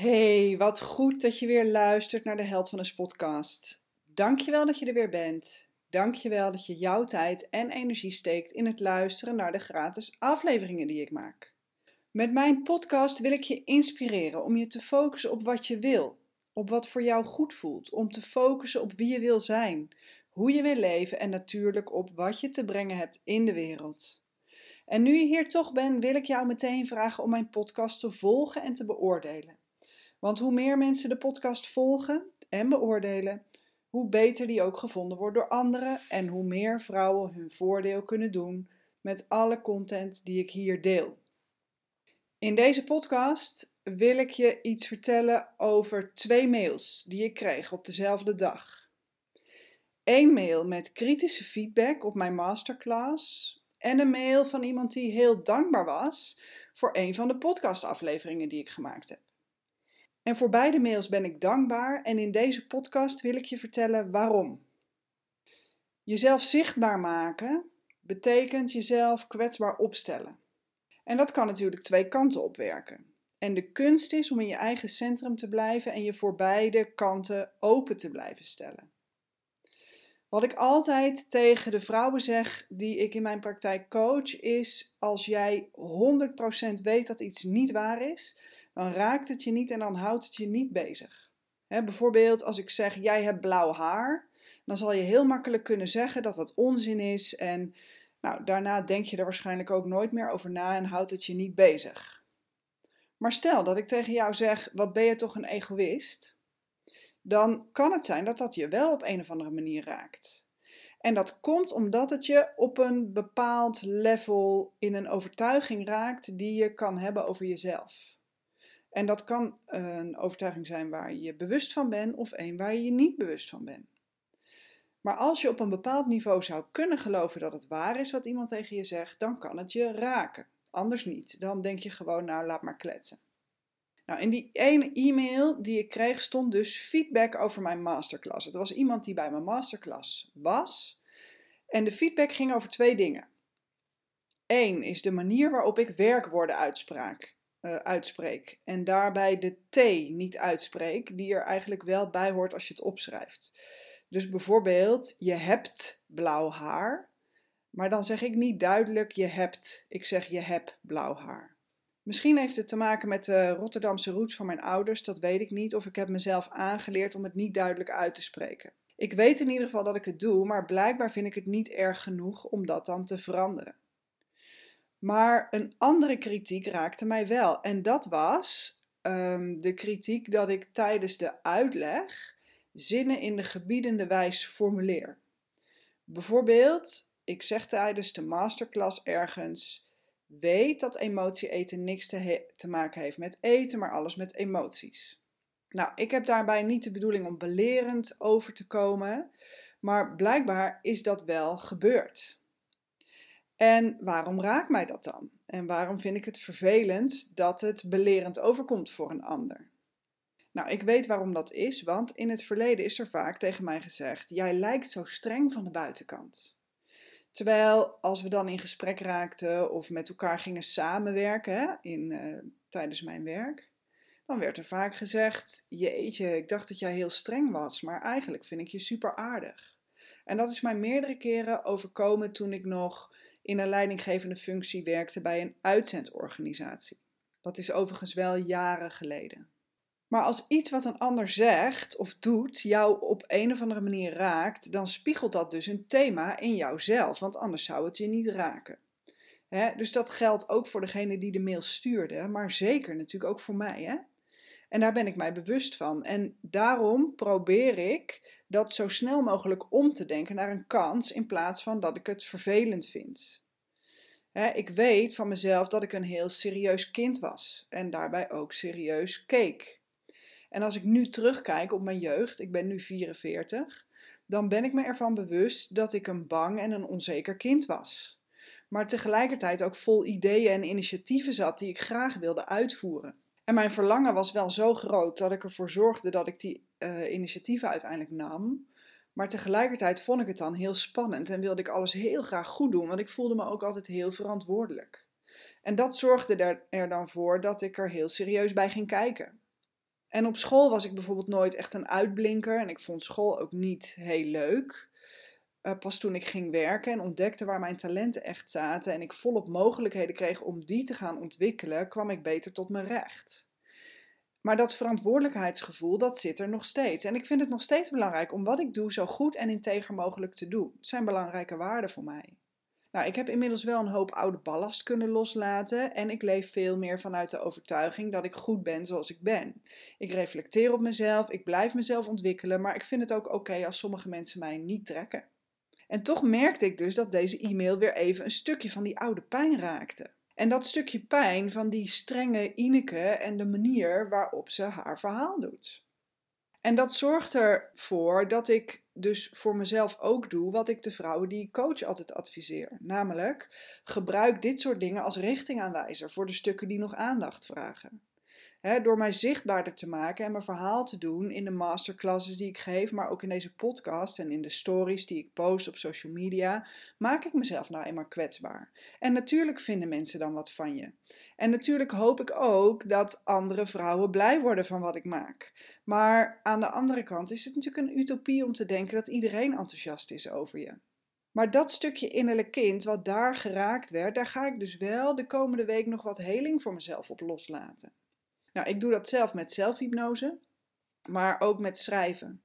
Hey, wat goed dat je weer luistert naar de Held van de podcast. Dankjewel dat je er weer bent. Dankjewel dat je jouw tijd en energie steekt in het luisteren naar de gratis afleveringen die ik maak. Met mijn podcast wil ik je inspireren om je te focussen op wat je wil, op wat voor jou goed voelt, om te focussen op wie je wil zijn, hoe je wil leven en natuurlijk op wat je te brengen hebt in de wereld. En nu je hier toch bent, wil ik jou meteen vragen om mijn podcast te volgen en te beoordelen. Want hoe meer mensen de podcast volgen en beoordelen, hoe beter die ook gevonden wordt door anderen en hoe meer vrouwen hun voordeel kunnen doen met alle content die ik hier deel. In deze podcast wil ik je iets vertellen over twee mails die ik kreeg op dezelfde dag. Eén mail met kritische feedback op mijn masterclass en een mail van iemand die heel dankbaar was voor een van de podcastafleveringen die ik gemaakt heb. En voor beide mails ben ik dankbaar en in deze podcast wil ik je vertellen waarom. Jezelf zichtbaar maken betekent jezelf kwetsbaar opstellen. En dat kan natuurlijk twee kanten op werken. En de kunst is om in je eigen centrum te blijven en je voor beide kanten open te blijven stellen. Wat ik altijd tegen de vrouwen zeg die ik in mijn praktijk coach is: als jij 100% weet dat iets niet waar is, dan raakt het je niet en dan houdt het je niet bezig. bijvoorbeeld als ik zeg, jij hebt blauw haar, dan zal je heel makkelijk kunnen zeggen dat dat onzin is en nou, daarna denk je er waarschijnlijk ook nooit meer over na en houdt het je niet bezig. Maar stel dat ik tegen jou zeg, wat ben je toch een egoïst? Dan kan het zijn dat dat je wel op een of andere manier raakt. En dat komt omdat het je op een bepaald level in een overtuiging raakt die je kan hebben over jezelf. En dat kan een overtuiging zijn waar je je bewust van bent of een waar je je niet bewust van bent. Maar als je op een bepaald niveau zou kunnen geloven dat het waar is wat iemand tegen je zegt, dan kan het je raken. Anders niet. Dan denk je gewoon, nou laat maar kletsen. Nou, in die ene e-mail die ik kreeg stond dus feedback over mijn masterclass. Het was iemand die bij mijn masterclass was. En de feedback ging over twee dingen. Eén is de manier waarop ik werkwoorden uitspraak uh, uitspreek. En daarbij de T niet uitspreek, die er eigenlijk wel bij hoort als je het opschrijft. Dus bijvoorbeeld, je hebt blauw haar. Maar dan zeg ik niet duidelijk je hebt. Ik zeg je hebt blauw haar. Misschien heeft het te maken met de Rotterdamse roots van mijn ouders, dat weet ik niet. Of ik heb mezelf aangeleerd om het niet duidelijk uit te spreken. Ik weet in ieder geval dat ik het doe, maar blijkbaar vind ik het niet erg genoeg om dat dan te veranderen. Maar een andere kritiek raakte mij wel. En dat was um, de kritiek dat ik tijdens de uitleg zinnen in de gebiedende wijs formuleer. Bijvoorbeeld, ik zeg tijdens de masterclass ergens: Weet dat emotie eten niks te, te maken heeft met eten, maar alles met emoties. Nou, ik heb daarbij niet de bedoeling om belerend over te komen, maar blijkbaar is dat wel gebeurd. En waarom raakt mij dat dan? En waarom vind ik het vervelend dat het belerend overkomt voor een ander? Nou, ik weet waarom dat is, want in het verleden is er vaak tegen mij gezegd: Jij lijkt zo streng van de buitenkant. Terwijl als we dan in gesprek raakten of met elkaar gingen samenwerken in, uh, tijdens mijn werk, dan werd er vaak gezegd: Jeetje, ik dacht dat jij heel streng was, maar eigenlijk vind ik je super aardig. En dat is mij meerdere keren overkomen toen ik nog in een leidinggevende functie werkte bij een uitzendorganisatie. Dat is overigens wel jaren geleden. Maar als iets wat een ander zegt of doet jou op een of andere manier raakt, dan spiegelt dat dus een thema in jouzelf, want anders zou het je niet raken. dus dat geldt ook voor degene die de mail stuurde, maar zeker natuurlijk ook voor mij. Hè? En daar ben ik mij bewust van. En daarom probeer ik dat zo snel mogelijk om te denken naar een kans in plaats van dat ik het vervelend vind. ik weet van mezelf dat ik een heel serieus kind was en daarbij ook serieus keek. En als ik nu terugkijk op mijn jeugd, ik ben nu 44, dan ben ik me ervan bewust dat ik een bang en een onzeker kind was. Maar tegelijkertijd ook vol ideeën en initiatieven zat die ik graag wilde uitvoeren. En mijn verlangen was wel zo groot dat ik ervoor zorgde dat ik die uh, initiatieven uiteindelijk nam. Maar tegelijkertijd vond ik het dan heel spannend en wilde ik alles heel graag goed doen, want ik voelde me ook altijd heel verantwoordelijk. En dat zorgde er dan voor dat ik er heel serieus bij ging kijken. En op school was ik bijvoorbeeld nooit echt een uitblinker en ik vond school ook niet heel leuk. Uh, pas toen ik ging werken en ontdekte waar mijn talenten echt zaten en ik volop mogelijkheden kreeg om die te gaan ontwikkelen, kwam ik beter tot mijn recht. Maar dat verantwoordelijkheidsgevoel, dat zit er nog steeds. En ik vind het nog steeds belangrijk om wat ik doe zo goed en integer mogelijk te doen. Het zijn belangrijke waarden voor mij. Nou, ik heb inmiddels wel een hoop oude ballast kunnen loslaten en ik leef veel meer vanuit de overtuiging dat ik goed ben zoals ik ben. Ik reflecteer op mezelf, ik blijf mezelf ontwikkelen, maar ik vind het ook oké als sommige mensen mij niet trekken. En toch merkte ik dus dat deze e-mail weer even een stukje van die oude pijn raakte. En dat stukje pijn van die strenge Ineke en de manier waarop ze haar verhaal doet. En dat zorgt ervoor dat ik dus voor mezelf ook doe wat ik de vrouwen die ik coach altijd adviseer. Namelijk, gebruik dit soort dingen als richtingaanwijzer voor de stukken die nog aandacht vragen door mij zichtbaarder te maken en mijn verhaal te doen in de masterclasses die ik geef, maar ook in deze podcast en in de stories die ik post op social media, maak ik mezelf nou eenmaal kwetsbaar. En natuurlijk vinden mensen dan wat van je. En natuurlijk hoop ik ook dat andere vrouwen blij worden van wat ik maak. Maar aan de andere kant is het natuurlijk een utopie om te denken dat iedereen enthousiast is over je. Maar dat stukje innerlijk kind wat daar geraakt werd, daar ga ik dus wel de komende week nog wat heling voor mezelf op loslaten. Nou, ik doe dat zelf met zelfhypnose, maar ook met schrijven.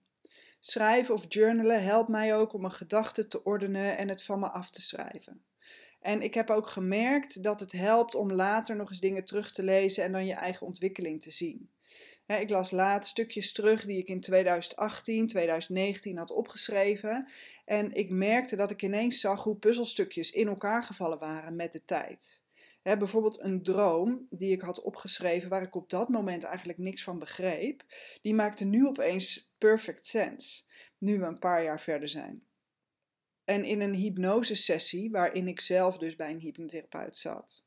Schrijven of journalen helpt mij ook om mijn gedachten te ordenen en het van me af te schrijven. En ik heb ook gemerkt dat het helpt om later nog eens dingen terug te lezen en dan je eigen ontwikkeling te zien. ik las laat stukjes terug die ik in 2018, 2019 had opgeschreven. En ik merkte dat ik ineens zag hoe puzzelstukjes in elkaar gevallen waren met de tijd bijvoorbeeld een droom die ik had opgeschreven waar ik op dat moment eigenlijk niks van begreep, die maakte nu opeens perfect sense, nu we een paar jaar verder zijn. En in een hypnosesessie, waarin ik zelf dus bij een hypnotherapeut zat,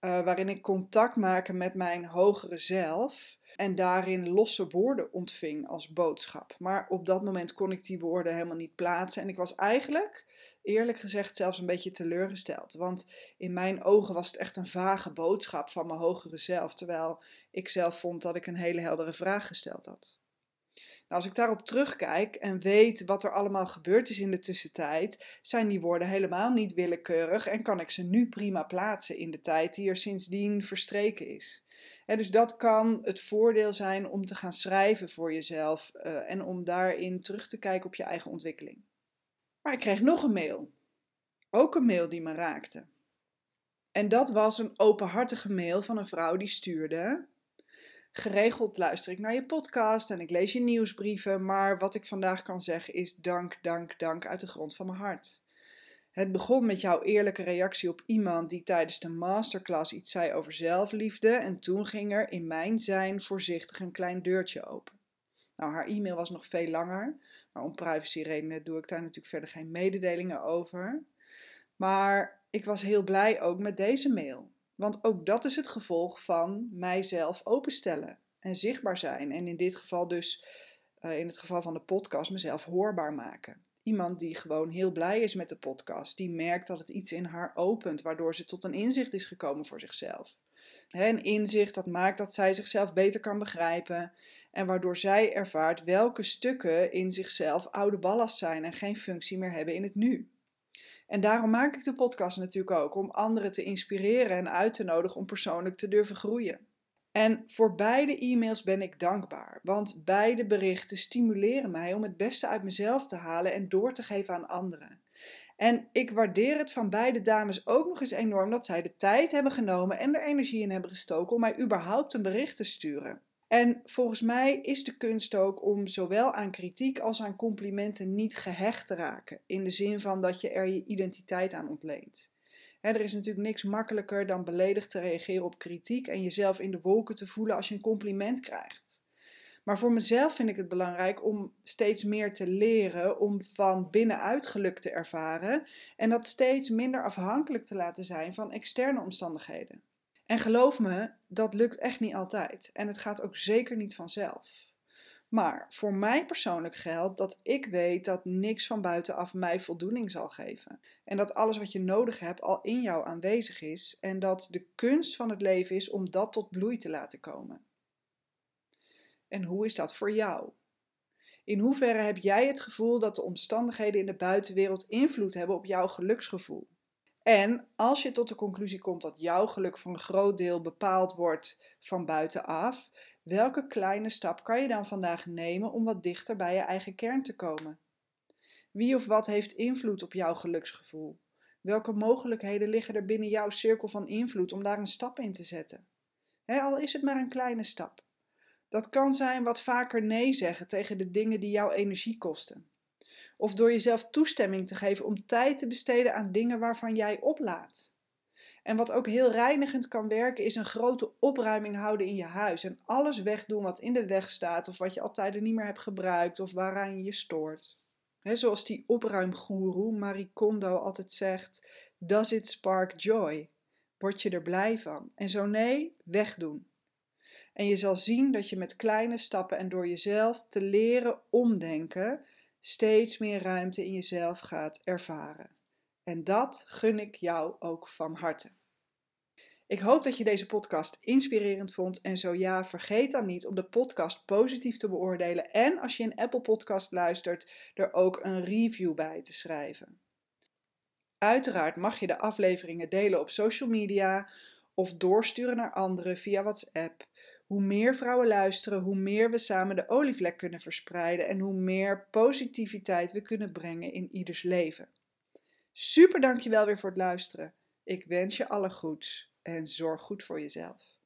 uh, waarin ik contact maakte met mijn hogere zelf en daarin losse woorden ontving als boodschap. Maar op dat moment kon ik die woorden helemaal niet plaatsen en ik was eigenlijk eerlijk gezegd zelfs een beetje teleurgesteld. Want in mijn ogen was het echt een vage boodschap van mijn hogere zelf, terwijl ik zelf vond dat ik een hele heldere vraag gesteld had. Nou, als ik daarop terugkijk en weet wat er allemaal gebeurd is in de tussentijd, zijn die woorden helemaal niet willekeurig en kan ik ze nu prima plaatsen in de tijd die er sindsdien verstreken is. dus dat kan het voordeel zijn om te gaan schrijven voor jezelf uh, en om daarin terug te kijken op je eigen ontwikkeling. Maar ik kreeg nog een mail. Ook een mail die me raakte. En dat was een openhartige mail van een vrouw die stuurde. Geregeld luister ik naar je podcast en ik lees je nieuwsbrieven, maar wat ik vandaag kan zeggen is dank, dank, dank uit de grond van mijn hart. Het begon met jouw eerlijke reactie op iemand die tijdens de masterclass iets zei over zelfliefde en toen ging er in mijn zijn voorzichtig een klein deurtje open. Nou, haar e-mail was nog veel langer, maar om privacyredenen doe ik daar natuurlijk verder geen mededelingen over. Maar ik was heel blij ook met deze mail. Want ook dat is het gevolg van mijzelf openstellen en zichtbaar zijn. En in dit geval dus, uh, in het geval van de podcast, mezelf hoorbaar maken. Iemand die gewoon heel blij is met de podcast, die merkt dat het iets in haar opent, waardoor ze tot een inzicht is gekomen voor zichzelf. Een inzicht dat maakt dat zij zichzelf beter kan begrijpen en waardoor zij ervaart welke stukken in zichzelf oude ballast zijn en geen functie meer hebben in het nu. En daarom maak ik de podcast natuurlijk ook om anderen te inspireren en uit te nodigen om persoonlijk te durven groeien. En voor beide e-mails ben ik dankbaar, want beide berichten stimuleren mij om het beste uit mezelf te halen en door te geven aan anderen. En ik waardeer het van beide dames ook nog eens enorm dat zij de tijd hebben genomen en er energie in hebben gestoken om mij überhaupt een bericht te sturen. En volgens mij is de kunst ook om zowel aan kritiek als aan complimenten niet gehecht te raken. In de zin van dat je er je identiteit aan ontleent. er is natuurlijk niks makkelijker dan beledigd te reageren op kritiek en jezelf in de wolken te voelen als je een compliment krijgt. Maar voor mezelf vind ik het belangrijk om steeds meer te leren om van binnenuit geluk te ervaren en dat steeds minder afhankelijk te laten zijn van externe omstandigheden. En geloof me, dat lukt echt niet altijd. En het gaat ook zeker niet vanzelf. Maar voor mij persoonlijk geldt dat ik weet dat niks van buitenaf mij voldoening zal geven. En dat alles wat je nodig hebt al in jou aanwezig is. En dat de kunst van het leven is om dat tot bloei te laten komen. En hoe is dat voor jou? In hoeverre heb jij het gevoel dat de omstandigheden in de buitenwereld invloed hebben op jouw geluksgevoel? En als je tot de conclusie komt dat jouw geluk voor een groot deel bepaald wordt van buitenaf, welke kleine stap kan je dan vandaag nemen om wat dichter bij je eigen kern te komen? Wie of wat heeft invloed op jouw geluksgevoel? Welke mogelijkheden liggen er binnen jouw cirkel van invloed om daar een stap in te zetten? al is het maar een kleine stap. Dat kan zijn wat vaker nee zeggen tegen de dingen die jouw energie kosten. Of door jezelf toestemming te geven om tijd te besteden aan dingen waarvan jij oplaat. En wat ook heel reinigend kan werken, is een grote opruiming houden in je huis. En alles wegdoen wat in de weg staat, of wat je altijd niet meer hebt gebruikt, of waaraan je je stoort. zoals die opruimgoeroe Marie Kondo altijd zegt: Does it spark joy? Word je er blij van? En zo nee, wegdoen. En je zal zien dat je met kleine stappen en door jezelf te leren omdenken, steeds meer ruimte in jezelf gaat ervaren. En dat gun ik jou ook van harte. Ik hoop dat je deze podcast inspirerend vond en zo ja, vergeet dan niet om de podcast positief te beoordelen en als je een Apple Podcast luistert, er ook een review bij te schrijven. Uiteraard mag je de afleveringen delen op social media of doorsturen naar anderen via WhatsApp. Hoe meer vrouwen luisteren, hoe meer we samen de olievlek kunnen verspreiden en hoe meer positiviteit we kunnen brengen in ieders leven. Super dankjewel weer voor het luisteren. Ik wens je alle goeds en zorg goed voor jezelf.